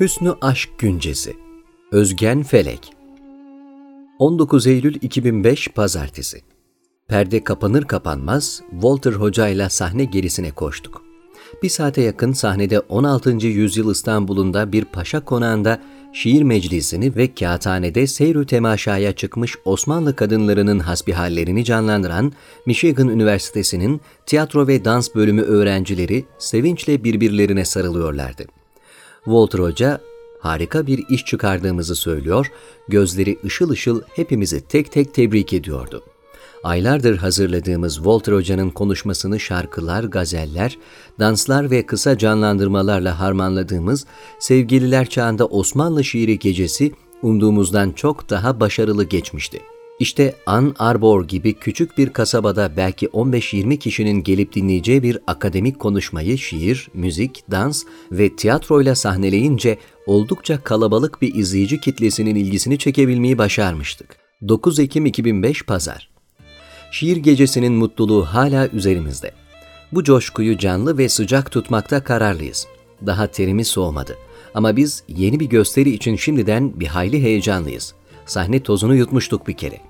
Hüsnü Aşk Güncesi Özgen Felek 19 Eylül 2005 Pazartesi Perde kapanır kapanmaz Walter Hoca ile sahne gerisine koştuk. Bir saate yakın sahnede 16. yüzyıl İstanbul'unda bir paşa konağında şiir meclisini ve kağıthanede seyrü temaşaya çıkmış Osmanlı kadınlarının hasbihallerini canlandıran Michigan Üniversitesi'nin tiyatro ve dans bölümü öğrencileri sevinçle birbirlerine sarılıyorlardı. Walter Hoca harika bir iş çıkardığımızı söylüyor, gözleri ışıl ışıl hepimizi tek tek tebrik ediyordu. Aylardır hazırladığımız Walter Hoca'nın konuşmasını şarkılar, gazeller, danslar ve kısa canlandırmalarla harmanladığımız Sevgililer Çağında Osmanlı Şiiri Gecesi umduğumuzdan çok daha başarılı geçmişti. İşte An Arbor gibi küçük bir kasabada belki 15-20 kişinin gelip dinleyeceği bir akademik konuşmayı şiir, müzik, dans ve tiyatroyla sahneleyince oldukça kalabalık bir izleyici kitlesinin ilgisini çekebilmeyi başarmıştık. 9 Ekim 2005 Pazar Şiir gecesinin mutluluğu hala üzerimizde. Bu coşkuyu canlı ve sıcak tutmakta kararlıyız. Daha terimiz soğumadı. Ama biz yeni bir gösteri için şimdiden bir hayli heyecanlıyız. Sahne tozunu yutmuştuk bir kere.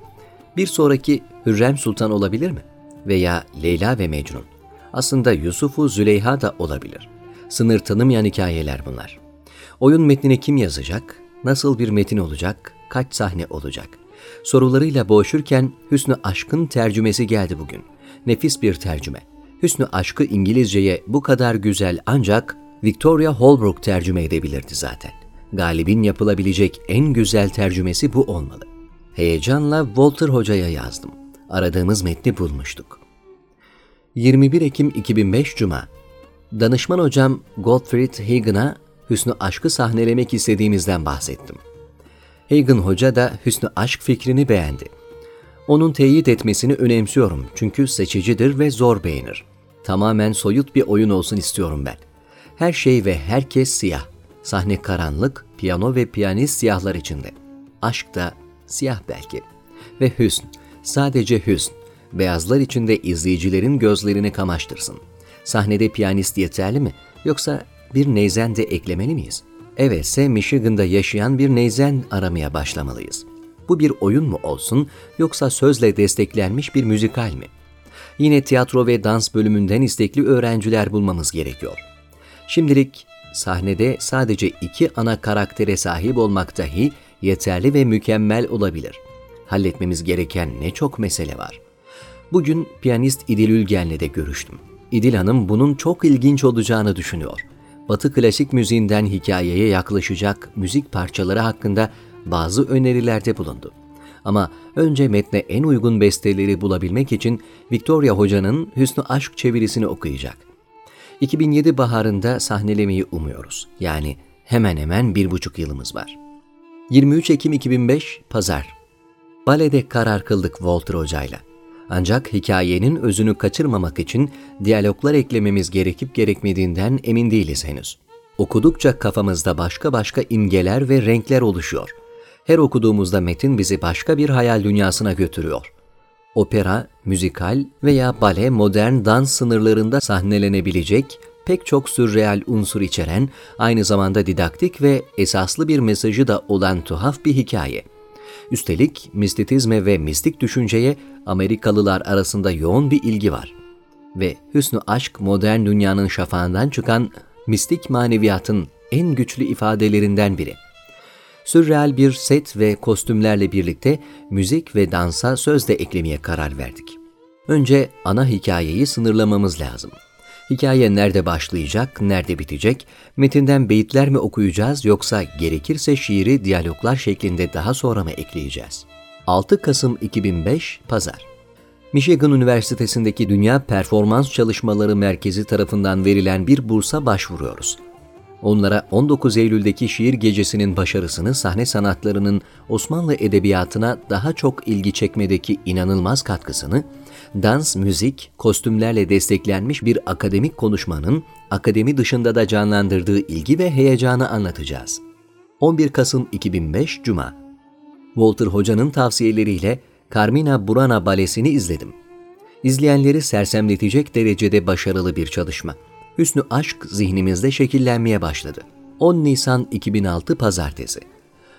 Bir sonraki Hürrem Sultan olabilir mi? Veya Leyla ve Mecnun. Aslında Yusuf'u Züleyha da olabilir. Sınır tanımayan hikayeler bunlar. Oyun metnini kim yazacak? Nasıl bir metin olacak? Kaç sahne olacak? Sorularıyla boğuşurken Hüsnü Aşk'ın tercümesi geldi bugün. Nefis bir tercüme. Hüsnü Aşk'ı İngilizceye bu kadar güzel ancak Victoria Holbrook tercüme edebilirdi zaten. Galibin yapılabilecek en güzel tercümesi bu olmalı. Heyecanla Walter Hoca'ya yazdım. Aradığımız metni bulmuştuk. 21 Ekim 2005 Cuma Danışman hocam Gottfried Hagen'a Hüsnü Aşk'ı sahnelemek istediğimizden bahsettim. Hagen Hoca da Hüsnü Aşk fikrini beğendi. Onun teyit etmesini önemsiyorum çünkü seçicidir ve zor beğenir. Tamamen soyut bir oyun olsun istiyorum ben. Her şey ve herkes siyah. Sahne karanlık, piyano ve piyanist siyahlar içinde. Aşk da siyah belki. Ve hüsn, sadece hüsn. Beyazlar içinde izleyicilerin gözlerini kamaştırsın. Sahnede piyanist yeterli mi? Yoksa bir neyzen de eklemeli miyiz? Evetse Michigan'da yaşayan bir neyzen aramaya başlamalıyız. Bu bir oyun mu olsun yoksa sözle desteklenmiş bir müzikal mi? Yine tiyatro ve dans bölümünden istekli öğrenciler bulmamız gerekiyor. Şimdilik sahnede sadece iki ana karaktere sahip olmak dahi yeterli ve mükemmel olabilir. Halletmemiz gereken ne çok mesele var. Bugün piyanist İdil Ülgen'le de görüştüm. İdil Hanım bunun çok ilginç olacağını düşünüyor. Batı klasik müziğinden hikayeye yaklaşacak müzik parçaları hakkında bazı önerilerde bulundu. Ama önce metne en uygun besteleri bulabilmek için Victoria Hoca'nın Hüsnü Aşk çevirisini okuyacak. 2007 baharında sahnelemeyi umuyoruz. Yani hemen hemen bir buçuk yılımız var. 23 Ekim 2005 Pazar Balede karar kıldık Walter Hoca'yla. Ancak hikayenin özünü kaçırmamak için diyaloglar eklememiz gerekip gerekmediğinden emin değiliz henüz. Okudukça kafamızda başka başka imgeler ve renkler oluşuyor. Her okuduğumuzda metin bizi başka bir hayal dünyasına götürüyor. Opera, müzikal veya bale modern dans sınırlarında sahnelenebilecek pek çok sürreal unsur içeren, aynı zamanda didaktik ve esaslı bir mesajı da olan tuhaf bir hikaye.'' Üstelik mistisizme ve mistik düşünceye Amerikalılar arasında yoğun bir ilgi var. Ve hüsnü aşk modern dünyanın şafağından çıkan mistik maneviyatın en güçlü ifadelerinden biri. Sürreal bir set ve kostümlerle birlikte müzik ve dansa söz de eklemeye karar verdik. Önce ana hikayeyi sınırlamamız lazım. Hikaye nerede başlayacak, nerede bitecek, metinden beyitler mi okuyacağız yoksa gerekirse şiiri diyaloglar şeklinde daha sonra mı ekleyeceğiz? 6 Kasım 2005 Pazar Michigan Üniversitesi'ndeki Dünya Performans Çalışmaları Merkezi tarafından verilen bir bursa başvuruyoruz. Onlara 19 Eylül'deki şiir gecesinin başarısını sahne sanatlarının Osmanlı edebiyatına daha çok ilgi çekmedeki inanılmaz katkısını dans, müzik, kostümlerle desteklenmiş bir akademik konuşmanın akademi dışında da canlandırdığı ilgi ve heyecanı anlatacağız. 11 Kasım 2005 Cuma Walter Hoca'nın tavsiyeleriyle Carmina Burana balesini izledim. İzleyenleri sersemletecek derecede başarılı bir çalışma. Hüsnü aşk zihnimizde şekillenmeye başladı. 10 Nisan 2006 Pazartesi.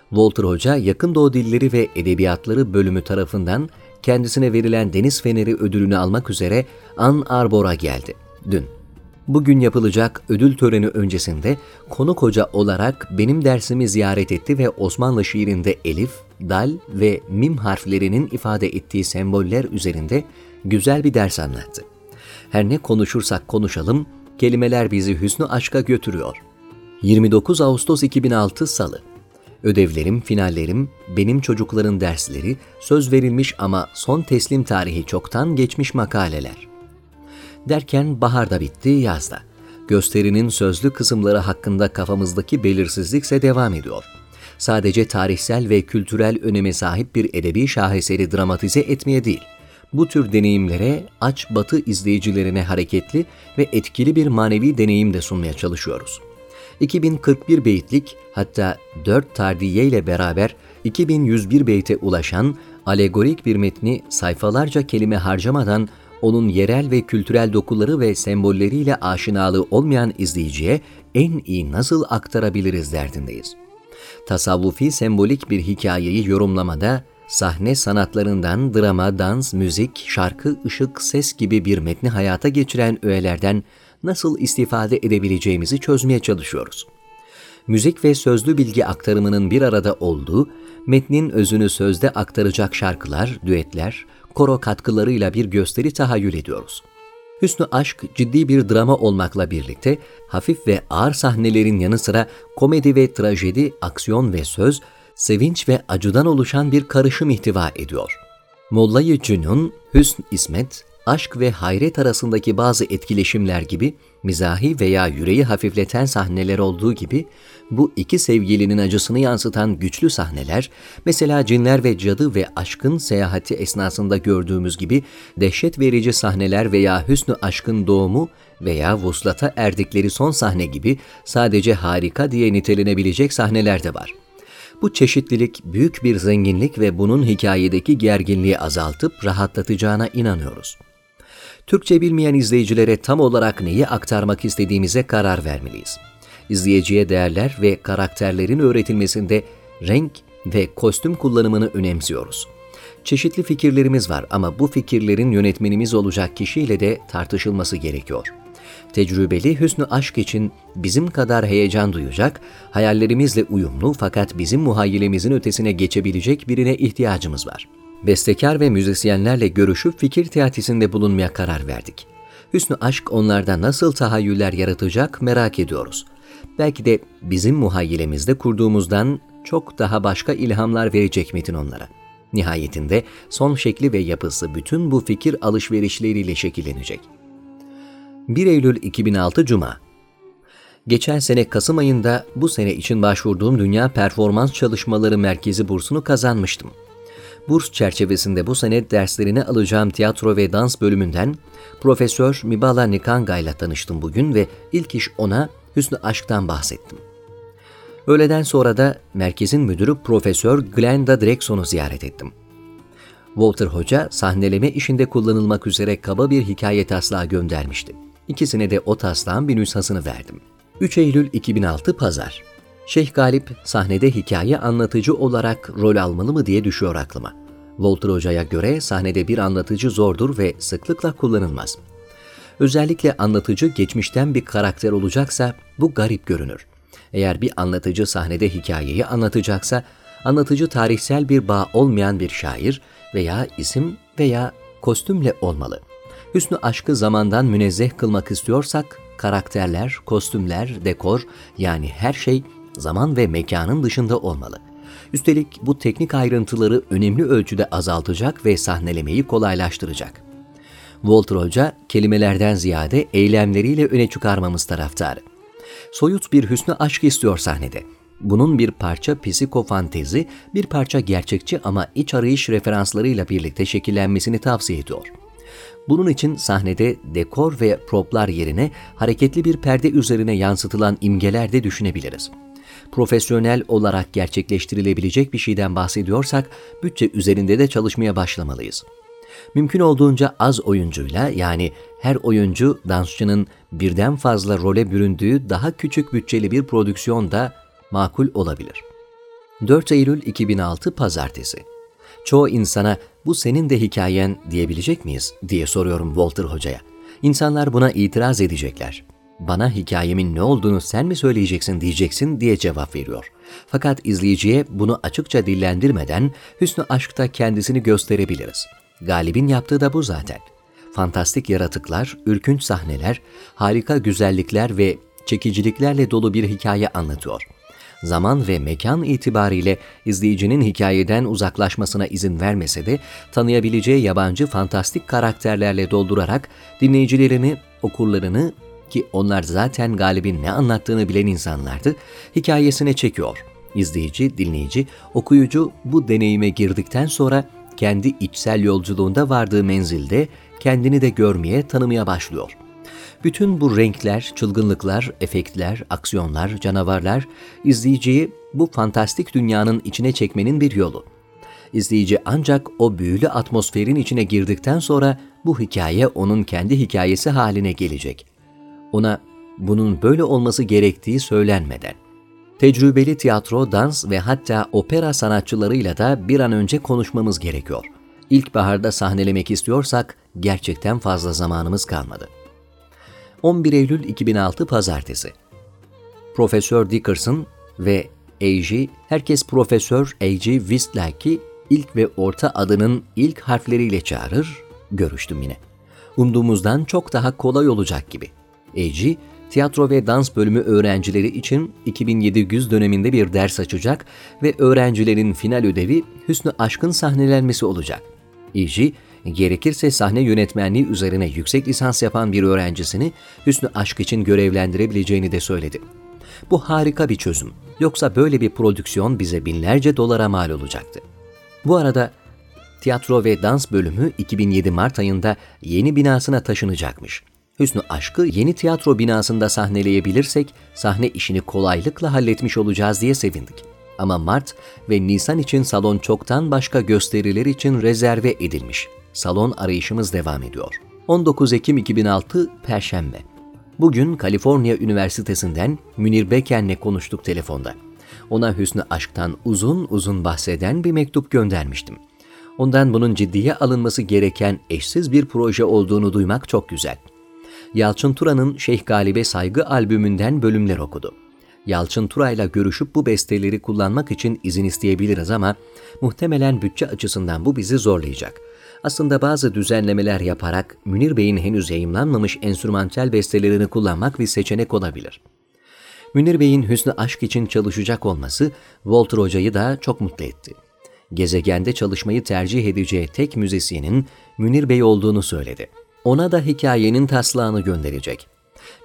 Walter Hoca Yakın Doğu Dilleri ve Edebiyatları bölümü tarafından kendisine verilen Deniz Feneri ödülünü almak üzere Ann Arbor'a geldi. Dün. Bugün yapılacak ödül töreni öncesinde konuk hoca olarak benim dersimi ziyaret etti ve Osmanlı şiirinde elif, dal ve mim harflerinin ifade ettiği semboller üzerinde güzel bir ders anlattı. Her ne konuşursak konuşalım, kelimeler bizi hüsnü aşka götürüyor. 29 Ağustos 2006 Salı Ödevlerim, finallerim, benim çocukların dersleri, söz verilmiş ama son teslim tarihi çoktan geçmiş makaleler. Derken bahar da bitti, yaz da. Gösterinin sözlü kısımları hakkında kafamızdaki belirsizlikse devam ediyor. Sadece tarihsel ve kültürel öneme sahip bir edebi şaheseri dramatize etmeye değil, bu tür deneyimlere aç batı izleyicilerine hareketli ve etkili bir manevi deneyim de sunmaya çalışıyoruz. 2041 beyitlik hatta 4 tardiye ile beraber 2101 beyte ulaşan alegorik bir metni sayfalarca kelime harcamadan onun yerel ve kültürel dokuları ve sembolleriyle aşinalığı olmayan izleyiciye en iyi nasıl aktarabiliriz derdindeyiz. Tasavvufi sembolik bir hikayeyi yorumlamada sahne sanatlarından drama, dans, müzik, şarkı, ışık, ses gibi bir metni hayata geçiren öğelerden nasıl istifade edebileceğimizi çözmeye çalışıyoruz. Müzik ve sözlü bilgi aktarımının bir arada olduğu, metnin özünü sözde aktaracak şarkılar, düetler, koro katkılarıyla bir gösteri tahayyül ediyoruz. Hüsnü Aşk ciddi bir drama olmakla birlikte hafif ve ağır sahnelerin yanı sıra komedi ve trajedi, aksiyon ve söz, sevinç ve acıdan oluşan bir karışım ihtiva ediyor. Molla-i Cünun, Hüsn İsmet, aşk ve hayret arasındaki bazı etkileşimler gibi mizahi veya yüreği hafifleten sahneler olduğu gibi bu iki sevgilinin acısını yansıtan güçlü sahneler, mesela cinler ve cadı ve aşkın seyahati esnasında gördüğümüz gibi dehşet verici sahneler veya hüsnü aşkın doğumu veya vuslata erdikleri son sahne gibi sadece harika diye nitelenebilecek sahneler de var.'' Bu çeşitlilik büyük bir zenginlik ve bunun hikayedeki gerginliği azaltıp rahatlatacağına inanıyoruz. Türkçe bilmeyen izleyicilere tam olarak neyi aktarmak istediğimize karar vermeliyiz. İzleyiciye değerler ve karakterlerin öğretilmesinde renk ve kostüm kullanımını önemsiyoruz. Çeşitli fikirlerimiz var ama bu fikirlerin yönetmenimiz olacak kişiyle de tartışılması gerekiyor. Tecrübeli hüsnü aşk için bizim kadar heyecan duyacak, hayallerimizle uyumlu fakat bizim muhayyilemizin ötesine geçebilecek birine ihtiyacımız var.'' bestekar ve müzisyenlerle görüşüp fikir teatisinde bulunmaya karar verdik. Hüsnü aşk onlarda nasıl tahayyüller yaratacak merak ediyoruz. Belki de bizim muhayyilemizde kurduğumuzdan çok daha başka ilhamlar verecek metin onlara. Nihayetinde son şekli ve yapısı bütün bu fikir alışverişleriyle şekillenecek. 1 Eylül 2006 Cuma Geçen sene Kasım ayında bu sene için başvurduğum Dünya Performans Çalışmaları Merkezi bursunu kazanmıştım. Burs çerçevesinde bu sene derslerini alacağım tiyatro ve dans bölümünden Profesör Mibala Nikanga ile tanıştım bugün ve ilk iş ona Hüsnü Aşk'tan bahsettim. Öğleden sonra da merkezin müdürü Profesör Glenda Drexon'u ziyaret ettim. Walter Hoca sahneleme işinde kullanılmak üzere kaba bir hikaye taslağı göndermişti. İkisine de o taslağın bir nüshasını verdim. 3 Eylül 2006 Pazar Şeyh Galip sahnede hikaye anlatıcı olarak rol almalı mı diye düşüyor aklıma. Walter Hoca'ya göre sahnede bir anlatıcı zordur ve sıklıkla kullanılmaz. Özellikle anlatıcı geçmişten bir karakter olacaksa bu garip görünür. Eğer bir anlatıcı sahnede hikayeyi anlatacaksa, anlatıcı tarihsel bir bağ olmayan bir şair veya isim veya kostümle olmalı. Hüsnü aşkı zamandan münezzeh kılmak istiyorsak, karakterler, kostümler, dekor yani her şey zaman ve mekanın dışında olmalı. Üstelik bu teknik ayrıntıları önemli ölçüde azaltacak ve sahnelemeyi kolaylaştıracak. Walter Hoca kelimelerden ziyade eylemleriyle öne çıkarmamız taraftarı. Soyut bir hüsnü aşk istiyor sahnede. Bunun bir parça psikofantezi, bir parça gerçekçi ama iç arayış referanslarıyla birlikte şekillenmesini tavsiye ediyor. Bunun için sahnede dekor ve proplar yerine hareketli bir perde üzerine yansıtılan imgeler de düşünebiliriz profesyonel olarak gerçekleştirilebilecek bir şeyden bahsediyorsak bütçe üzerinde de çalışmaya başlamalıyız. Mümkün olduğunca az oyuncuyla yani her oyuncu dansçının birden fazla role büründüğü daha küçük bütçeli bir prodüksiyon da makul olabilir. 4 Eylül 2006 Pazartesi Çoğu insana bu senin de hikayen diyebilecek miyiz diye soruyorum Walter Hoca'ya. İnsanlar buna itiraz edecekler. Bana hikayemin ne olduğunu sen mi söyleyeceksin diyeceksin diye cevap veriyor. Fakat izleyiciye bunu açıkça dillendirmeden hüsnü aşkta kendisini gösterebiliriz. Galib'in yaptığı da bu zaten. Fantastik yaratıklar, ürkünç sahneler, harika güzellikler ve çekiciliklerle dolu bir hikaye anlatıyor. Zaman ve mekan itibariyle izleyicinin hikayeden uzaklaşmasına izin vermese de tanıyabileceği yabancı fantastik karakterlerle doldurarak dinleyicilerini, okurlarını ki onlar zaten galibin ne anlattığını bilen insanlardı, hikayesine çekiyor. İzleyici, dinleyici, okuyucu bu deneyime girdikten sonra kendi içsel yolculuğunda vardığı menzilde kendini de görmeye, tanımaya başlıyor. Bütün bu renkler, çılgınlıklar, efektler, aksiyonlar, canavarlar izleyiciyi bu fantastik dünyanın içine çekmenin bir yolu. İzleyici ancak o büyülü atmosferin içine girdikten sonra bu hikaye onun kendi hikayesi haline gelecek. Ona bunun böyle olması gerektiği söylenmeden. Tecrübeli tiyatro, dans ve hatta opera sanatçılarıyla da bir an önce konuşmamız gerekiyor. İlkbaharda sahnelemek istiyorsak gerçekten fazla zamanımız kalmadı. 11 Eylül 2006 Pazartesi Profesör Dickerson ve A.G. herkes Profesör A.G. Wistlak'i ilk ve orta adının ilk harfleriyle çağırır, görüştüm yine. Umduğumuzdan çok daha kolay olacak gibi. A.G. tiyatro ve dans bölümü öğrencileri için 2700 döneminde bir ders açacak ve öğrencilerin final ödevi Hüsnü Aşk'ın sahnelenmesi olacak. A.G. gerekirse sahne yönetmenliği üzerine yüksek lisans yapan bir öğrencisini Hüsnü Aşk için görevlendirebileceğini de söyledi. Bu harika bir çözüm. Yoksa böyle bir prodüksiyon bize binlerce dolara mal olacaktı. Bu arada tiyatro ve dans bölümü 2007 Mart ayında yeni binasına taşınacakmış. Hüsnü Aşk'ı yeni tiyatro binasında sahneleyebilirsek sahne işini kolaylıkla halletmiş olacağız diye sevindik. Ama Mart ve Nisan için salon çoktan başka gösteriler için rezerve edilmiş. Salon arayışımız devam ediyor. 19 Ekim 2006 Perşembe. Bugün Kaliforniya Üniversitesi'nden Münir Beken'le konuştuk telefonda. Ona Hüsnü Aşk'tan uzun uzun bahseden bir mektup göndermiştim. Ondan bunun ciddiye alınması gereken eşsiz bir proje olduğunu duymak çok güzel. Yalçın Tura'nın Şeyh Galip'e Saygı albümünden bölümler okudu. Yalçın Tura'yla görüşüp bu besteleri kullanmak için izin isteyebiliriz ama muhtemelen bütçe açısından bu bizi zorlayacak. Aslında bazı düzenlemeler yaparak Münir Bey'in henüz yayımlanmamış enstrümantal bestelerini kullanmak bir seçenek olabilir. Münir Bey'in Hüsnü Aşk için çalışacak olması Walter Hoca'yı da çok mutlu etti. Gezegende çalışmayı tercih edeceği tek müzisyenin Münir Bey olduğunu söyledi. Ona da hikayenin taslağını gönderecek.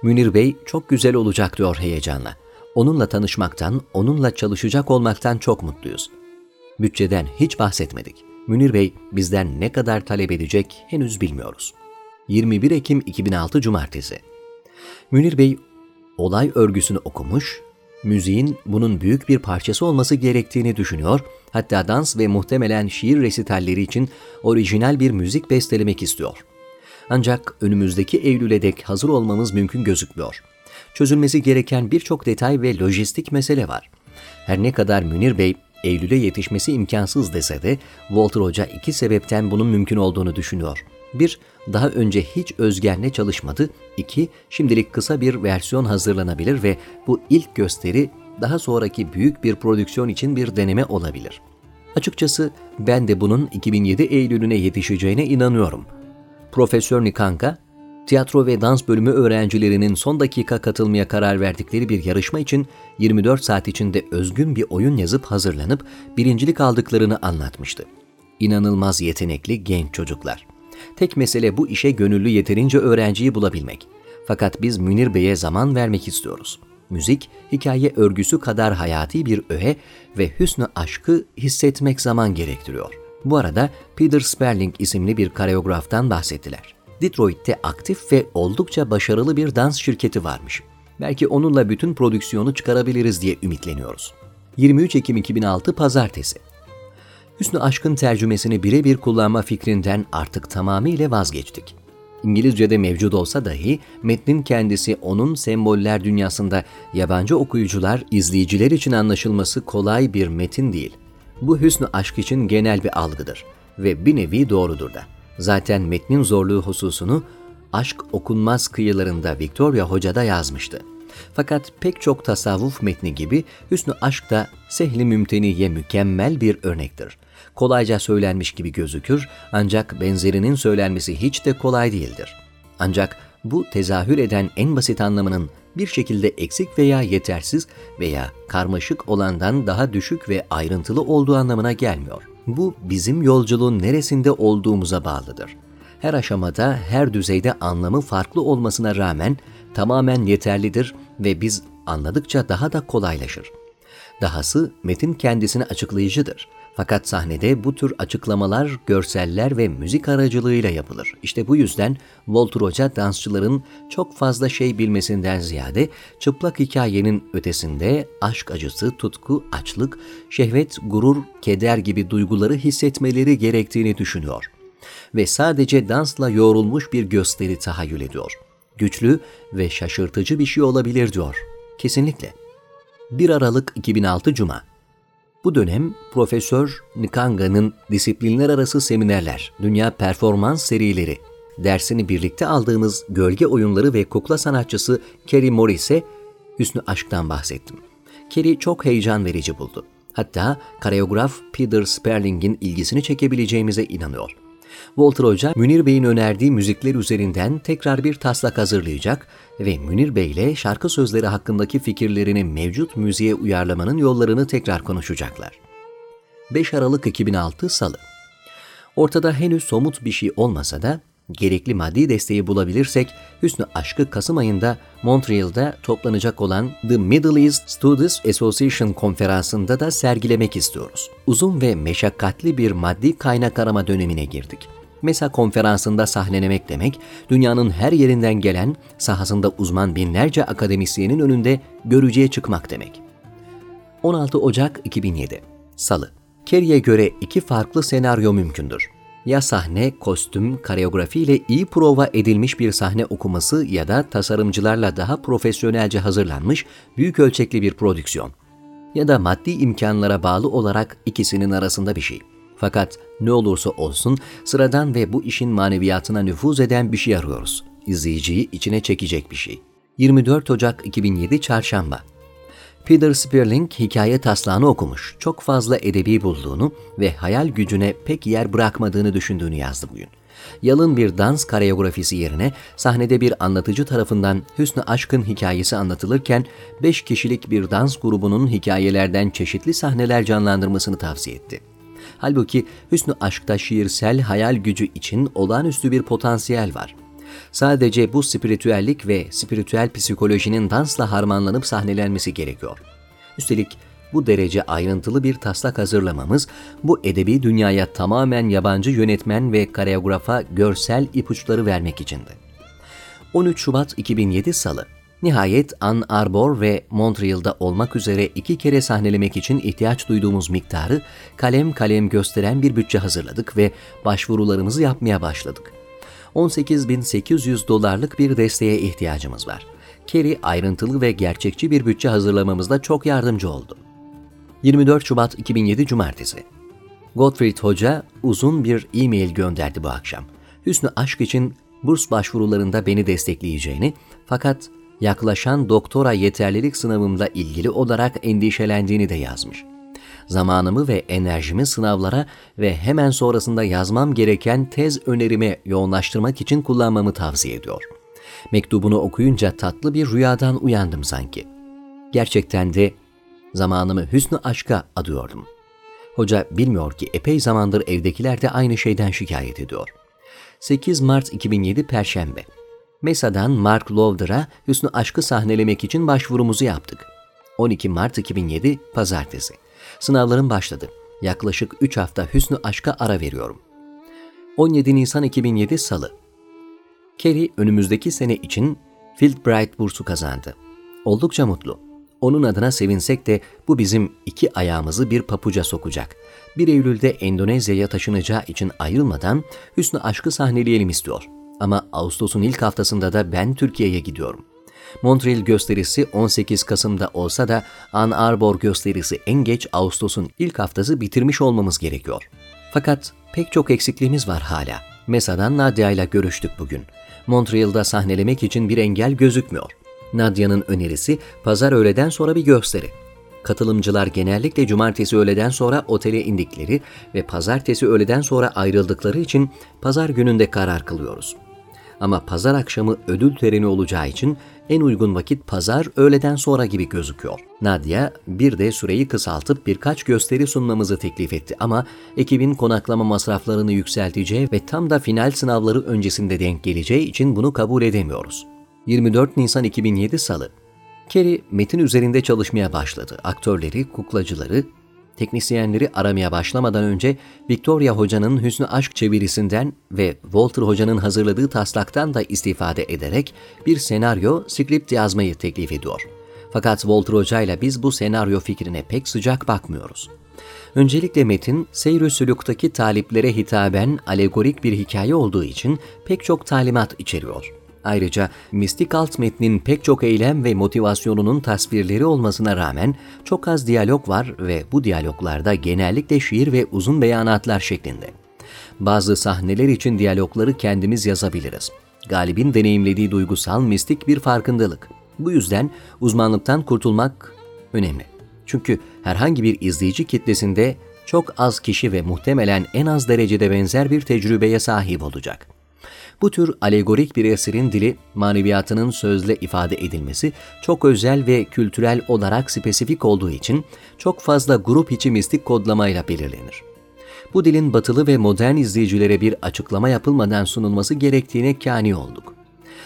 Münir Bey çok güzel olacak diyor heyecanla. Onunla tanışmaktan, onunla çalışacak olmaktan çok mutluyuz. Bütçeden hiç bahsetmedik. Münir Bey bizden ne kadar talep edecek henüz bilmiyoruz. 21 Ekim 2006 Cumartesi Münir Bey olay örgüsünü okumuş, müziğin bunun büyük bir parçası olması gerektiğini düşünüyor, hatta dans ve muhtemelen şiir resitalleri için orijinal bir müzik bestelemek istiyor. Ancak önümüzdeki Eylül'e dek hazır olmamız mümkün gözükmüyor. Çözülmesi gereken birçok detay ve lojistik mesele var. Her ne kadar Münir Bey Eylül'e yetişmesi imkansız dese de Walter Hoca iki sebepten bunun mümkün olduğunu düşünüyor. Bir, daha önce hiç Özgen'le çalışmadı. İki, şimdilik kısa bir versiyon hazırlanabilir ve bu ilk gösteri daha sonraki büyük bir prodüksiyon için bir deneme olabilir. Açıkçası ben de bunun 2007 Eylül'üne yetişeceğine inanıyorum. Profesör Nikanka, tiyatro ve dans bölümü öğrencilerinin son dakika katılmaya karar verdikleri bir yarışma için 24 saat içinde özgün bir oyun yazıp hazırlanıp birincilik aldıklarını anlatmıştı. İnanılmaz yetenekli genç çocuklar. Tek mesele bu işe gönüllü yeterince öğrenciyi bulabilmek. Fakat biz Münir Bey'e zaman vermek istiyoruz. Müzik, hikaye örgüsü kadar hayati bir öğe ve hüsnü aşkı hissetmek zaman gerektiriyor. Bu arada Peter Sperling isimli bir kareograftan bahsettiler. Detroit'te aktif ve oldukça başarılı bir dans şirketi varmış. Belki onunla bütün prodüksiyonu çıkarabiliriz diye ümitleniyoruz. 23 Ekim 2006 Pazartesi Hüsnü Aşk'ın tercümesini birebir kullanma fikrinden artık tamamıyla vazgeçtik. İngilizce'de mevcut olsa dahi metnin kendisi onun semboller dünyasında yabancı okuyucular, izleyiciler için anlaşılması kolay bir metin değil. Bu hüsnü aşk için genel bir algıdır ve bir nevi doğrudur da. Zaten metnin zorluğu hususunu aşk okunmaz kıyılarında Victoria Hoca da yazmıştı. Fakat pek çok tasavvuf metni gibi Hüsnü Aşk da sehli mümteniye mükemmel bir örnektir. Kolayca söylenmiş gibi gözükür ancak benzerinin söylenmesi hiç de kolay değildir. Ancak bu tezahür eden en basit anlamının bir şekilde eksik veya yetersiz veya karmaşık olandan daha düşük ve ayrıntılı olduğu anlamına gelmiyor. Bu bizim yolculuğun neresinde olduğumuza bağlıdır. Her aşamada, her düzeyde anlamı farklı olmasına rağmen tamamen yeterlidir ve biz anladıkça daha da kolaylaşır. Dahası metin kendisini açıklayıcıdır. Fakat sahnede bu tür açıklamalar, görseller ve müzik aracılığıyla yapılır. İşte bu yüzden Walter Hoca dansçıların çok fazla şey bilmesinden ziyade çıplak hikayenin ötesinde aşk acısı, tutku, açlık, şehvet, gurur, keder gibi duyguları hissetmeleri gerektiğini düşünüyor. Ve sadece dansla yoğrulmuş bir gösteri tahayyül ediyor. Güçlü ve şaşırtıcı bir şey olabilir diyor. Kesinlikle. 1 Aralık 2006 Cuma bu dönem Profesör Nikanga'nın disiplinler arası seminerler, dünya performans serileri, dersini birlikte aldığımız gölge oyunları ve kukla sanatçısı Kerry Morris'e Hüsnü Aşk'tan bahsettim. Kerry çok heyecan verici buldu. Hatta kareograf Peter Sperling'in ilgisini çekebileceğimize inanıyor. Walter Hoca, Münir Bey'in önerdiği müzikler üzerinden tekrar bir taslak hazırlayacak ve Münir Bey ile şarkı sözleri hakkındaki fikirlerini mevcut müziğe uyarlamanın yollarını tekrar konuşacaklar. 5 Aralık 2006 Salı Ortada henüz somut bir şey olmasa da gerekli maddi desteği bulabilirsek Hüsnü Aşkı Kasım ayında Montreal'da toplanacak olan The Middle East Studies Association konferansında da sergilemek istiyoruz. Uzun ve meşakkatli bir maddi kaynak arama dönemine girdik. MESA konferansında sahnenemek demek, dünyanın her yerinden gelen, sahasında uzman binlerce akademisyenin önünde görücüye çıkmak demek. 16 Ocak 2007 Salı Kerry'e göre iki farklı senaryo mümkündür. Ya sahne, kostüm, kareografi ile iyi prova edilmiş bir sahne okuması ya da tasarımcılarla daha profesyonelce hazırlanmış büyük ölçekli bir prodüksiyon. Ya da maddi imkanlara bağlı olarak ikisinin arasında bir şey. Fakat ne olursa olsun sıradan ve bu işin maneviyatına nüfuz eden bir şey arıyoruz. İzleyiciyi içine çekecek bir şey. 24 Ocak 2007 Çarşamba Peter Sperling hikaye taslağını okumuş, çok fazla edebi bulduğunu ve hayal gücüne pek yer bırakmadığını düşündüğünü yazdı bugün. Yalın bir dans kareografisi yerine sahnede bir anlatıcı tarafından Hüsnü Aşk'ın hikayesi anlatılırken 5 kişilik bir dans grubunun hikayelerden çeşitli sahneler canlandırmasını tavsiye etti. Halbuki Hüsnü Aşk'ta şiirsel hayal gücü için olağanüstü bir potansiyel var. Sadece bu spiritüellik ve spiritüel psikolojinin dansla harmanlanıp sahnelenmesi gerekiyor. Üstelik bu derece ayrıntılı bir taslak hazırlamamız, bu edebi dünyaya tamamen yabancı yönetmen ve kareografa görsel ipuçları vermek içindi. 13 Şubat 2007 Salı Nihayet Ann Arbor ve Montreal'da olmak üzere iki kere sahnelemek için ihtiyaç duyduğumuz miktarı kalem kalem gösteren bir bütçe hazırladık ve başvurularımızı yapmaya başladık. 18.800 dolarlık bir desteğe ihtiyacımız var. Kerry ayrıntılı ve gerçekçi bir bütçe hazırlamamızda çok yardımcı oldu. 24 Şubat 2007 Cumartesi Gottfried Hoca uzun bir e-mail gönderdi bu akşam. Hüsnü Aşk için burs başvurularında beni destekleyeceğini fakat yaklaşan doktora yeterlilik sınavımla ilgili olarak endişelendiğini de yazmış. Zamanımı ve enerjimi sınavlara ve hemen sonrasında yazmam gereken tez önerime yoğunlaştırmak için kullanmamı tavsiye ediyor. Mektubunu okuyunca tatlı bir rüyadan uyandım sanki. Gerçekten de zamanımı hüsnü aşka adıyordum. Hoca bilmiyor ki epey zamandır evdekiler de aynı şeyden şikayet ediyor. 8 Mart 2007 Perşembe MESA'dan Mark Lowder'a Hüsnü Aşk'ı sahnelemek için başvurumuzu yaptık. 12 Mart 2007 Pazartesi. Sınavlarım başladı. Yaklaşık 3 hafta Hüsnü Aşk'a ara veriyorum. 17 Nisan 2007 Salı. Kerry önümüzdeki sene için Fieldbright bursu kazandı. Oldukça mutlu. Onun adına sevinsek de bu bizim iki ayağımızı bir papuca sokacak. 1 Eylül'de Endonezya'ya taşınacağı için ayrılmadan Hüsnü Aşk'ı sahneleyelim istiyor. Ama Ağustos'un ilk haftasında da ben Türkiye'ye gidiyorum. Montreal gösterisi 18 Kasım'da olsa da Ann Arbor gösterisi en geç Ağustos'un ilk haftası bitirmiş olmamız gerekiyor. Fakat pek çok eksikliğimiz var hala. MESA'dan Nadia ile görüştük bugün. Montreal'da sahnelemek için bir engel gözükmüyor. Nadia'nın önerisi pazar öğleden sonra bir gösteri. Katılımcılar genellikle cumartesi öğleden sonra otele indikleri ve pazartesi öğleden sonra ayrıldıkları için pazar gününde karar kılıyoruz. Ama pazar akşamı ödül töreni olacağı için en uygun vakit pazar öğleden sonra gibi gözüküyor. Nadia bir de süreyi kısaltıp birkaç gösteri sunmamızı teklif etti ama ekibin konaklama masraflarını yükselteceği ve tam da final sınavları öncesinde denk geleceği için bunu kabul edemiyoruz. 24 Nisan 2007 Salı Kerry metin üzerinde çalışmaya başladı. Aktörleri, kuklacıları, teknisyenleri aramaya başlamadan önce Victoria Hoca'nın Hüsnü Aşk çevirisinden ve Walter Hoca'nın hazırladığı taslaktan da istifade ederek bir senaryo, script yazmayı teklif ediyor. Fakat Walter Hoca ile biz bu senaryo fikrine pek sıcak bakmıyoruz. Öncelikle metin, seyr sülükteki taliplere hitaben alegorik bir hikaye olduğu için pek çok talimat içeriyor. Ayrıca mistik alt metnin pek çok eylem ve motivasyonunun tasvirleri olmasına rağmen çok az diyalog var ve bu diyaloglarda genellikle şiir ve uzun beyanatlar şeklinde. Bazı sahneler için diyalogları kendimiz yazabiliriz. Galibin deneyimlediği duygusal mistik bir farkındalık. Bu yüzden uzmanlıktan kurtulmak önemli. Çünkü herhangi bir izleyici kitlesinde çok az kişi ve muhtemelen en az derecede benzer bir tecrübeye sahip olacak. Bu tür alegorik bir eserin dili, maneviyatının sözle ifade edilmesi çok özel ve kültürel olarak spesifik olduğu için çok fazla grup içi mistik kodlamayla belirlenir. Bu dilin batılı ve modern izleyicilere bir açıklama yapılmadan sunulması gerektiğine kani olduk.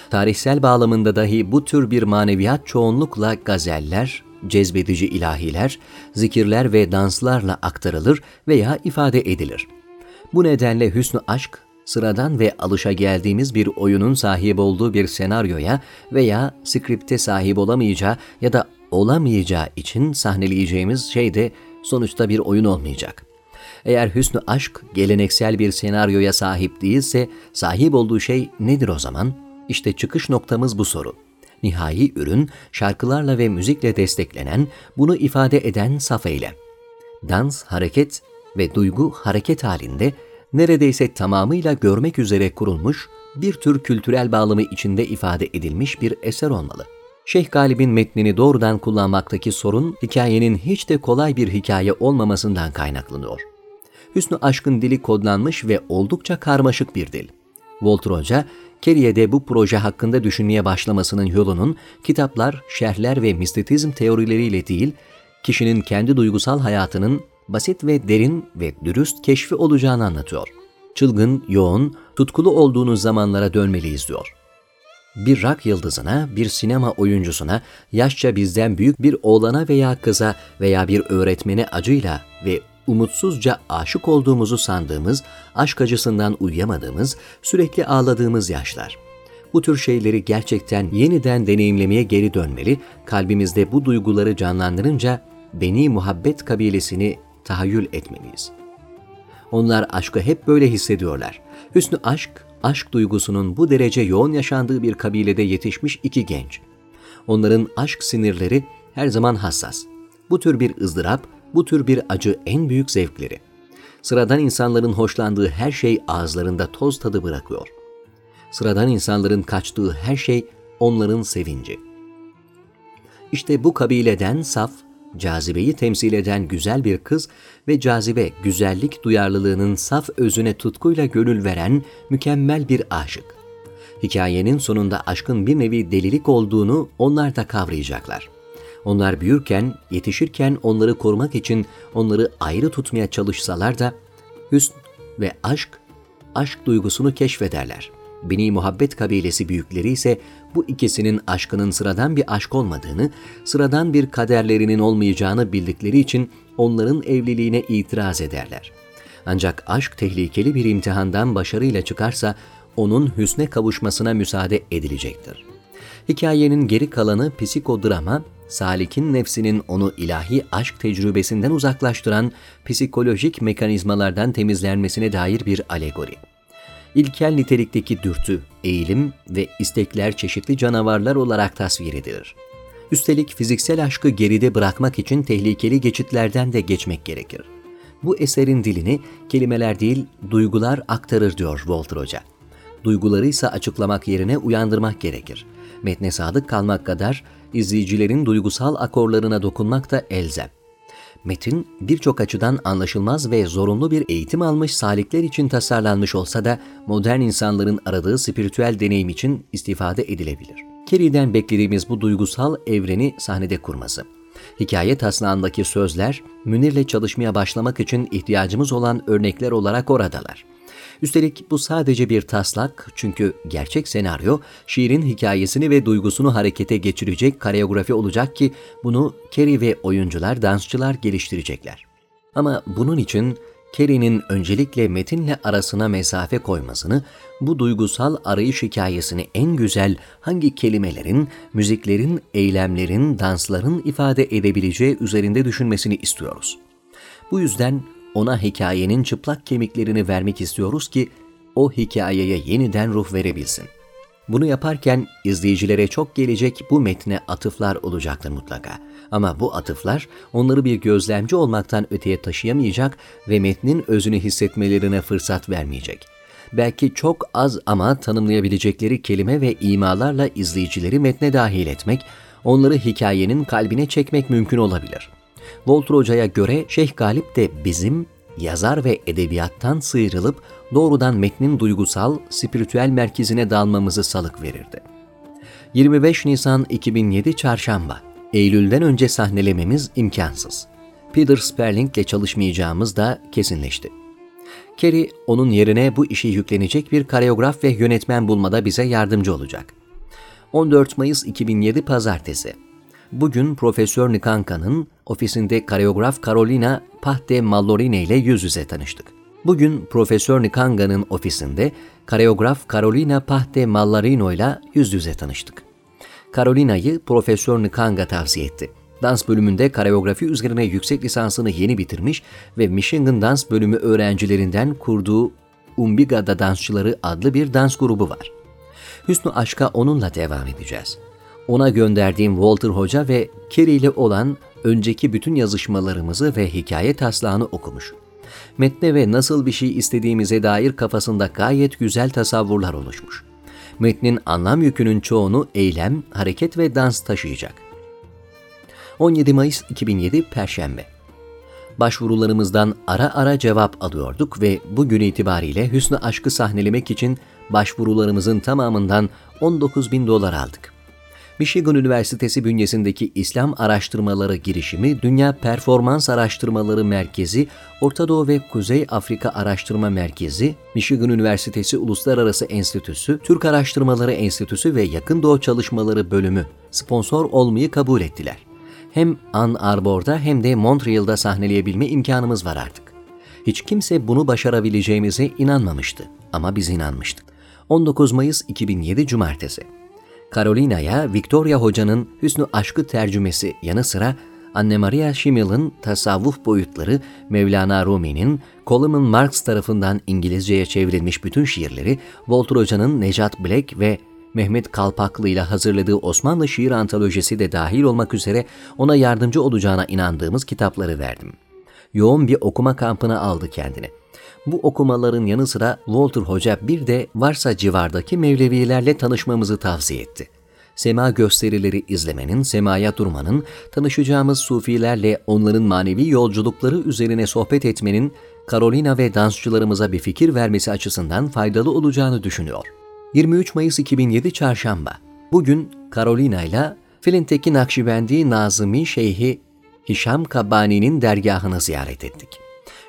Tarihsel bağlamında dahi bu tür bir maneviyat çoğunlukla gazeller, cezbedici ilahiler, zikirler ve danslarla aktarılır veya ifade edilir. Bu nedenle hüsnü aşk sıradan ve alışa geldiğimiz bir oyunun sahip olduğu bir senaryoya veya skripte sahip olamayacağı ya da olamayacağı için sahneleyeceğimiz şey de sonuçta bir oyun olmayacak. Eğer hüsnü aşk geleneksel bir senaryoya sahip değilse sahip olduğu şey nedir o zaman? İşte çıkış noktamız bu soru. Nihai ürün şarkılarla ve müzikle desteklenen, bunu ifade eden saf eylem. Dans, hareket ve duygu hareket halinde neredeyse tamamıyla görmek üzere kurulmuş, bir tür kültürel bağlamı içinde ifade edilmiş bir eser olmalı. Şeyh Galip'in metnini doğrudan kullanmaktaki sorun, hikayenin hiç de kolay bir hikaye olmamasından kaynaklanıyor. Hüsnü Aşk'ın dili kodlanmış ve oldukça karmaşık bir dil. Walter Hoca, Kerry'e bu proje hakkında düşünmeye başlamasının yolunun kitaplar, şerhler ve mistetizm teorileriyle değil, kişinin kendi duygusal hayatının basit ve derin ve dürüst keşfi olacağını anlatıyor. Çılgın, yoğun, tutkulu olduğunuz zamanlara dönmeliyiz diyor. Bir rak yıldızına, bir sinema oyuncusuna, yaşça bizden büyük bir oğlana veya kıza veya bir öğretmene acıyla ve umutsuzca aşık olduğumuzu sandığımız, aşk acısından uyuyamadığımız, sürekli ağladığımız yaşlar. Bu tür şeyleri gerçekten yeniden deneyimlemeye geri dönmeli, kalbimizde bu duyguları canlandırınca Beni Muhabbet kabilesini tahayyül etmeliyiz. Onlar aşkı hep böyle hissediyorlar. Hüsnü aşk, aşk duygusunun bu derece yoğun yaşandığı bir kabilede yetişmiş iki genç. Onların aşk sinirleri her zaman hassas. Bu tür bir ızdırap, bu tür bir acı en büyük zevkleri. Sıradan insanların hoşlandığı her şey ağızlarında toz tadı bırakıyor. Sıradan insanların kaçtığı her şey onların sevinci. İşte bu kabileden saf, cazibeyi temsil eden güzel bir kız ve cazibe, güzellik duyarlılığının saf özüne tutkuyla gönül veren mükemmel bir aşık. Hikayenin sonunda aşkın bir nevi delilik olduğunu onlar da kavrayacaklar. Onlar büyürken, yetişirken onları korumak için onları ayrı tutmaya çalışsalar da hüsn ve aşk, aşk duygusunu keşfederler. Beni Muhabbet kabilesi büyükleri ise bu ikisinin aşkının sıradan bir aşk olmadığını, sıradan bir kaderlerinin olmayacağını bildikleri için onların evliliğine itiraz ederler. Ancak aşk tehlikeli bir imtihandan başarıyla çıkarsa onun hüsne kavuşmasına müsaade edilecektir. Hikayenin geri kalanı psikodrama, salikin nefsinin onu ilahi aşk tecrübesinden uzaklaştıran psikolojik mekanizmalardan temizlenmesine dair bir alegori. İlkel nitelikteki dürtü, eğilim ve istekler çeşitli canavarlar olarak tasvir edilir. Üstelik fiziksel aşkı geride bırakmak için tehlikeli geçitlerden de geçmek gerekir. Bu eserin dilini kelimeler değil, duygular aktarır diyor Walter Hoca. Duyguları ise açıklamak yerine uyandırmak gerekir. Metne sadık kalmak kadar izleyicilerin duygusal akorlarına dokunmak da elzem. Metin birçok açıdan anlaşılmaz ve zorunlu bir eğitim almış salikler için tasarlanmış olsa da modern insanların aradığı spiritüel deneyim için istifade edilebilir. Kerry'den beklediğimiz bu duygusal evreni sahnede kurması. Hikaye taslağındaki sözler, Münir'le çalışmaya başlamak için ihtiyacımız olan örnekler olarak oradalar. Üstelik bu sadece bir taslak çünkü gerçek senaryo şiirin hikayesini ve duygusunu harekete geçirecek koreografi olacak ki bunu Kerry ve oyuncular, dansçılar geliştirecekler. Ama bunun için Kerry'nin öncelikle metinle arasına mesafe koymasını, bu duygusal arayış hikayesini en güzel hangi kelimelerin, müziklerin, eylemlerin, dansların ifade edebileceği üzerinde düşünmesini istiyoruz. Bu yüzden ona hikayenin çıplak kemiklerini vermek istiyoruz ki o hikayeye yeniden ruh verebilsin. Bunu yaparken izleyicilere çok gelecek bu metne atıflar olacaktır mutlaka. Ama bu atıflar onları bir gözlemci olmaktan öteye taşıyamayacak ve metnin özünü hissetmelerine fırsat vermeyecek. Belki çok az ama tanımlayabilecekleri kelime ve imalarla izleyicileri metne dahil etmek, onları hikayenin kalbine çekmek mümkün olabilir. Walter Hoca'ya göre Şeyh Galip de bizim yazar ve edebiyattan sıyrılıp doğrudan metnin duygusal, spiritüel merkezine dalmamızı salık verirdi. 25 Nisan 2007 Çarşamba Eylül'den önce sahnelememiz imkansız. Peter Sperling ile çalışmayacağımız da kesinleşti. Kerry onun yerine bu işi yüklenecek bir kareograf ve yönetmen bulmada bize yardımcı olacak. 14 Mayıs 2007 Pazartesi Bugün Profesör Nikanka'nın ofisinde kareograf Carolina Pahte Mallorine ile yüz yüze tanıştık. Bugün Profesör Nikanka'nın ofisinde kareograf Carolina Pahte Mallarino ile yüz yüze tanıştık. Carolina'yı Profesör Nikanga tavsiye etti. Dans bölümünde kareografi üzerine yüksek lisansını yeni bitirmiş ve Michigan Dans bölümü öğrencilerinden kurduğu Umbiga'da Dansçıları adlı bir dans grubu var. Hüsnü Aşk'a onunla devam edeceğiz ona gönderdiğim Walter Hoca ve Kerry ile olan önceki bütün yazışmalarımızı ve hikaye taslağını okumuş. Metne ve nasıl bir şey istediğimize dair kafasında gayet güzel tasavvurlar oluşmuş. Metnin anlam yükünün çoğunu eylem, hareket ve dans taşıyacak. 17 Mayıs 2007 Perşembe Başvurularımızdan ara ara cevap alıyorduk ve bugün itibariyle Hüsnü Aşk'ı sahnelemek için başvurularımızın tamamından 19 bin dolar aldık. Michigan Üniversitesi bünyesindeki İslam Araştırmaları Girişimi, Dünya Performans Araştırmaları Merkezi, Orta Doğu ve Kuzey Afrika Araştırma Merkezi, Michigan Üniversitesi Uluslararası Enstitüsü, Türk Araştırmaları Enstitüsü ve Yakın Doğu Çalışmaları Bölümü sponsor olmayı kabul ettiler. Hem Ann Arbor'da hem de Montreal'da sahneleyebilme imkanımız var artık. Hiç kimse bunu başarabileceğimize inanmamıştı ama biz inanmıştık. 19 Mayıs 2007 Cumartesi Carolina'ya Victoria Hoca'nın Hüsnü Aşkı tercümesi yanı sıra Anne Maria Schimmel'ın tasavvuf boyutları, Mevlana Rumi'nin, Coleman Marx tarafından İngilizceye çevrilmiş bütün şiirleri, Walter Hoca'nın Necat Black ve Mehmet Kalpaklı ile hazırladığı Osmanlı şiir antolojisi de dahil olmak üzere ona yardımcı olacağına inandığımız kitapları verdim. Yoğun bir okuma kampına aldı kendini. Bu okumaların yanı sıra Walter Hoca bir de varsa civardaki Mevlevilerle tanışmamızı tavsiye etti. Sema gösterileri izlemenin, semaya durmanın, tanışacağımız sufilerle onların manevi yolculukları üzerine sohbet etmenin Carolina ve dansçılarımıza bir fikir vermesi açısından faydalı olacağını düşünüyor. 23 Mayıs 2007 Çarşamba Bugün Carolina ile Filinteki Nakşibendi Nazımi Şeyhi Hişam Kabbani'nin dergahını ziyaret ettik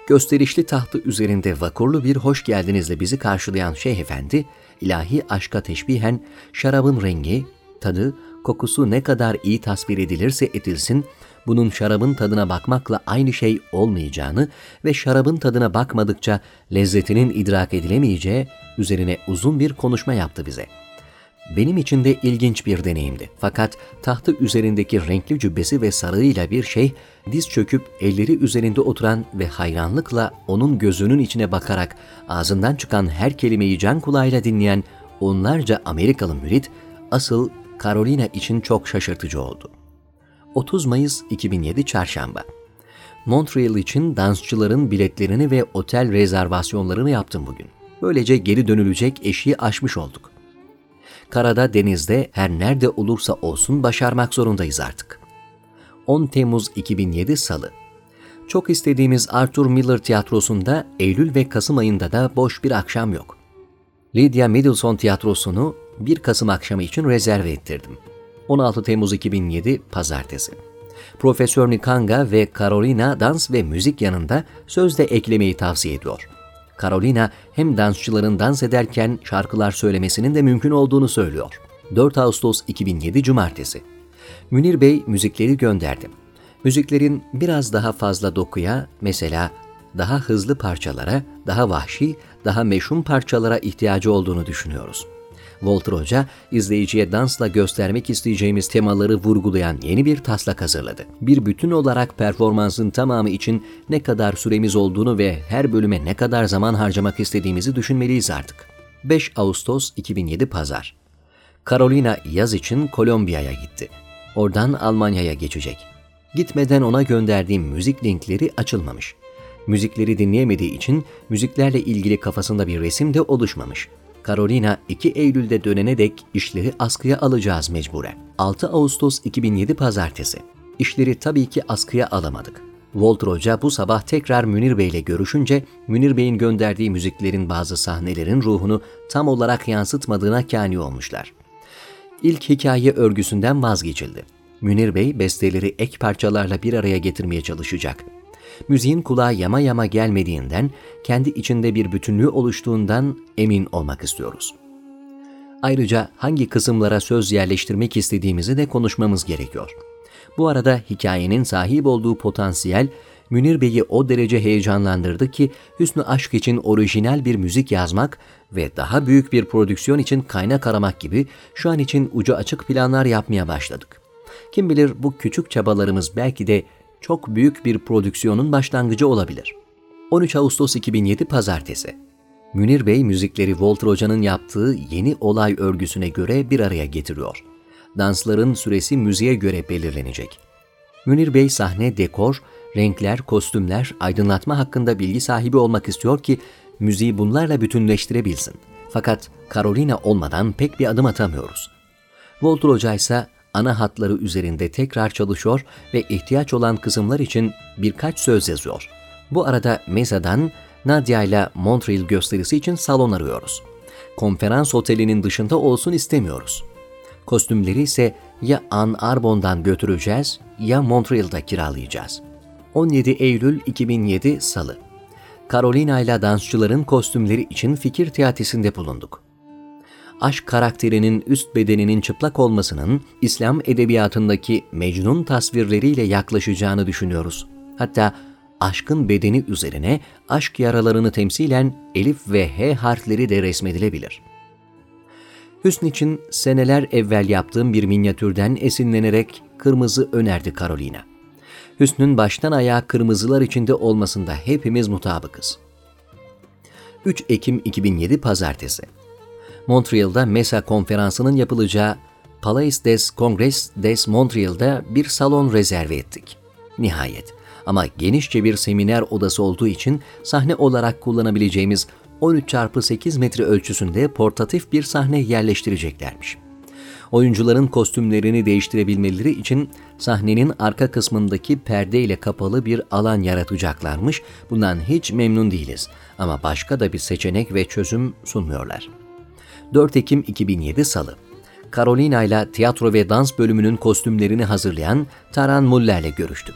gösterişli tahtı üzerinde vakurlu bir hoş geldinizle bizi karşılayan Şeyh Efendi, ilahi aşka teşbihen şarabın rengi, tadı, kokusu ne kadar iyi tasvir edilirse edilsin, bunun şarabın tadına bakmakla aynı şey olmayacağını ve şarabın tadına bakmadıkça lezzetinin idrak edilemeyeceği üzerine uzun bir konuşma yaptı bize. Benim için de ilginç bir deneyimdi. Fakat tahtı üzerindeki renkli cübbesi ve sarığıyla bir şey, diz çöküp elleri üzerinde oturan ve hayranlıkla onun gözünün içine bakarak ağzından çıkan her kelimeyi can kulağıyla dinleyen onlarca Amerikalı mürit, asıl Carolina için çok şaşırtıcı oldu. 30 Mayıs 2007 Çarşamba Montreal için dansçıların biletlerini ve otel rezervasyonlarını yaptım bugün. Böylece geri dönülecek eşiği aşmış olduk. Karada, denizde, her nerede olursa olsun başarmak zorundayız artık. 10 Temmuz 2007 Salı Çok istediğimiz Arthur Miller Tiyatrosu'nda Eylül ve Kasım ayında da boş bir akşam yok. Lydia Middleton Tiyatrosu'nu 1 Kasım akşamı için rezerve ettirdim. 16 Temmuz 2007 Pazartesi. Profesör Nikanga ve Carolina dans ve müzik yanında söz de eklemeyi tavsiye ediyor. Carolina hem dansçıların dans ederken şarkılar söylemesinin de mümkün olduğunu söylüyor. 4 Ağustos 2007 Cumartesi. Münir Bey müzikleri gönderdi. Müziklerin biraz daha fazla dokuya, mesela daha hızlı parçalara, daha vahşi, daha meşhum parçalara ihtiyacı olduğunu düşünüyoruz. Walter Hoca, izleyiciye dansla göstermek isteyeceğimiz temaları vurgulayan yeni bir taslak hazırladı. Bir bütün olarak performansın tamamı için ne kadar süremiz olduğunu ve her bölüme ne kadar zaman harcamak istediğimizi düşünmeliyiz artık. 5 Ağustos 2007 Pazar Carolina yaz için Kolombiya'ya gitti. Oradan Almanya'ya geçecek. Gitmeden ona gönderdiğim müzik linkleri açılmamış. Müzikleri dinleyemediği için müziklerle ilgili kafasında bir resim de oluşmamış. Carolina 2 Eylül'de dönene dek işleri askıya alacağız mecburen. 6 Ağustos 2007 Pazartesi. İşleri tabii ki askıya alamadık. Walter Hoca bu sabah tekrar Münir Bey ile görüşünce Münir Bey'in gönderdiği müziklerin bazı sahnelerin ruhunu tam olarak yansıtmadığına kâni olmuşlar. İlk hikaye örgüsünden vazgeçildi. Münir Bey besteleri ek parçalarla bir araya getirmeye çalışacak müziğin kulağa yama yama gelmediğinden, kendi içinde bir bütünlüğü oluştuğundan emin olmak istiyoruz. Ayrıca hangi kısımlara söz yerleştirmek istediğimizi de konuşmamız gerekiyor. Bu arada hikayenin sahip olduğu potansiyel, Münir Bey'i o derece heyecanlandırdı ki Hüsnü Aşk için orijinal bir müzik yazmak ve daha büyük bir prodüksiyon için kaynak aramak gibi şu an için ucu açık planlar yapmaya başladık. Kim bilir bu küçük çabalarımız belki de çok büyük bir prodüksiyonun başlangıcı olabilir. 13 Ağustos 2007 Pazartesi Münir Bey müzikleri Walter Hoca'nın yaptığı yeni olay örgüsüne göre bir araya getiriyor. Dansların süresi müziğe göre belirlenecek. Münir Bey sahne, dekor, renkler, kostümler, aydınlatma hakkında bilgi sahibi olmak istiyor ki müziği bunlarla bütünleştirebilsin. Fakat Carolina olmadan pek bir adım atamıyoruz. Walter Hoca ise ana hatları üzerinde tekrar çalışıyor ve ihtiyaç olan kısımlar için birkaç söz yazıyor. Bu arada Mesa'dan Nadia ile Montreal gösterisi için salon arıyoruz. Konferans otelinin dışında olsun istemiyoruz. Kostümleri ise ya Ann Arbon'dan götüreceğiz ya Montreal'da kiralayacağız. 17 Eylül 2007 Salı Carolina ile dansçıların kostümleri için fikir teatisinde bulunduk aşk karakterinin üst bedeninin çıplak olmasının İslam edebiyatındaki Mecnun tasvirleriyle yaklaşacağını düşünüyoruz. Hatta aşkın bedeni üzerine aşk yaralarını temsilen elif ve h harfleri de resmedilebilir. Hüsn için seneler evvel yaptığım bir minyatürden esinlenerek kırmızı önerdi Carolina. Hüsn'ün baştan ayağa kırmızılar içinde olmasında hepimiz mutabıkız. 3 Ekim 2007 Pazartesi Montreal'da MESA konferansının yapılacağı Palais des Congrès des Montreal'da bir salon rezerve ettik. Nihayet ama genişçe bir seminer odası olduğu için sahne olarak kullanabileceğimiz 13x8 metre ölçüsünde portatif bir sahne yerleştireceklermiş. Oyuncuların kostümlerini değiştirebilmeleri için sahnenin arka kısmındaki perde ile kapalı bir alan yaratacaklarmış. Bundan hiç memnun değiliz ama başka da bir seçenek ve çözüm sunmuyorlar. 4 Ekim 2007 Salı. Carolina ile tiyatro ve dans bölümünün kostümlerini hazırlayan Taran Muller ile görüştük.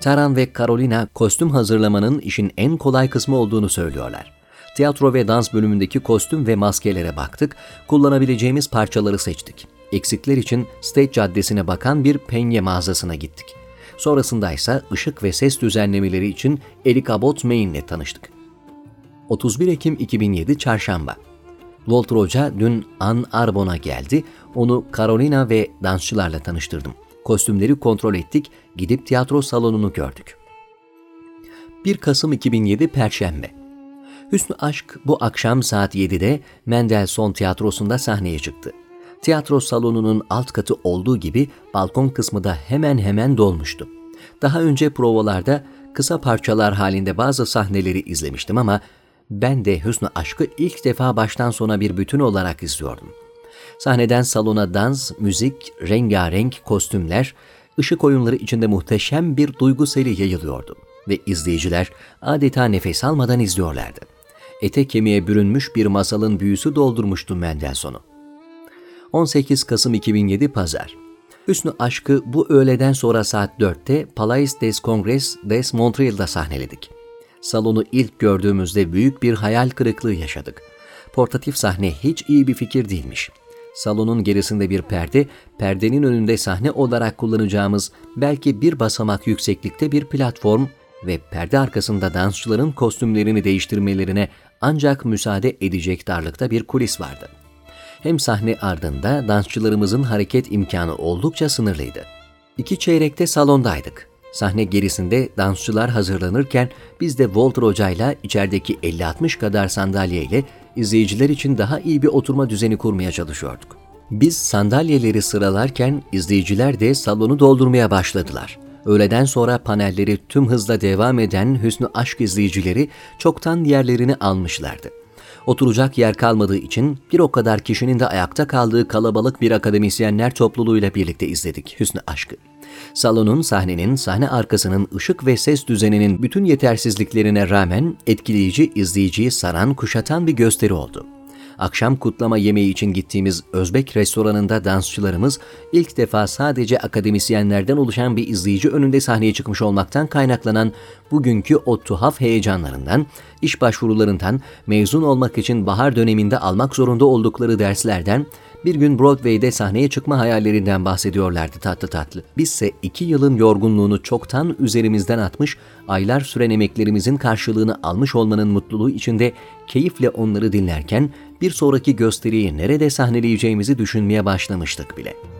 Taran ve Carolina kostüm hazırlamanın işin en kolay kısmı olduğunu söylüyorlar. Tiyatro ve dans bölümündeki kostüm ve maskelere baktık, kullanabileceğimiz parçaları seçtik. Eksikler için State Caddesi'ne bakan bir penye mağazasına gittik. Sonrasında ise ışık ve ses düzenlemeleri için Main ile tanıştık. 31 Ekim 2007 Çarşamba Walter Hoca dün Ann Arbon'a geldi. Onu Carolina ve dansçılarla tanıştırdım. Kostümleri kontrol ettik, gidip tiyatro salonunu gördük. 1 Kasım 2007 Perşembe Hüsnü Aşk bu akşam saat 7'de Mendelssohn Tiyatrosu'nda sahneye çıktı. Tiyatro salonunun alt katı olduğu gibi balkon kısmı da hemen hemen dolmuştu. Daha önce provalarda kısa parçalar halinde bazı sahneleri izlemiştim ama ben de Hüsnü Aşk'ı ilk defa baştan sona bir bütün olarak izliyordum. Sahneden salona dans, müzik, rengarenk kostümler, ışık oyunları içinde muhteşem bir duygu seli yayılıyordu ve izleyiciler adeta nefes almadan izliyorlardı. Ete kemiğe bürünmüş bir masalın büyüsü doldurmuştu Mendelssohn'u. 18 Kasım 2007 Pazar Hüsnü Aşk'ı bu öğleden sonra saat 4'te Palais des Congrès des Montreal'da sahneledik. Salonu ilk gördüğümüzde büyük bir hayal kırıklığı yaşadık. Portatif sahne hiç iyi bir fikir değilmiş. Salonun gerisinde bir perde, perdenin önünde sahne olarak kullanacağımız belki bir basamak yükseklikte bir platform ve perde arkasında dansçıların kostümlerini değiştirmelerine ancak müsaade edecek darlıkta bir kulis vardı. Hem sahne ardında dansçılarımızın hareket imkanı oldukça sınırlıydı. İki çeyrekte salondaydık. Sahne gerisinde dansçılar hazırlanırken biz de Walter Hoca'yla içerideki 50-60 kadar sandalyeyle izleyiciler için daha iyi bir oturma düzeni kurmaya çalışıyorduk. Biz sandalyeleri sıralarken izleyiciler de salonu doldurmaya başladılar. Öğleden sonra panelleri tüm hızla devam eden Hüsnü Aşk izleyicileri çoktan yerlerini almışlardı. Oturacak yer kalmadığı için bir o kadar kişinin de ayakta kaldığı kalabalık bir akademisyenler topluluğuyla birlikte izledik Hüsnü Aşk'ı. Salonun, sahnenin, sahne arkasının ışık ve ses düzeninin bütün yetersizliklerine rağmen etkileyici izleyiciyi saran, kuşatan bir gösteri oldu. Akşam kutlama yemeği için gittiğimiz Özbek restoranında dansçılarımız ilk defa sadece akademisyenlerden oluşan bir izleyici önünde sahneye çıkmış olmaktan kaynaklanan bugünkü o tuhaf heyecanlarından, iş başvurularından, mezun olmak için bahar döneminde almak zorunda oldukları derslerden, bir gün Broadway'de sahneye çıkma hayallerinden bahsediyorlardı tatlı tatlı. Bizse iki yılın yorgunluğunu çoktan üzerimizden atmış, aylar süren emeklerimizin karşılığını almış olmanın mutluluğu içinde keyifle onları dinlerken bir sonraki gösteriyi nerede sahneleyeceğimizi düşünmeye başlamıştık bile.''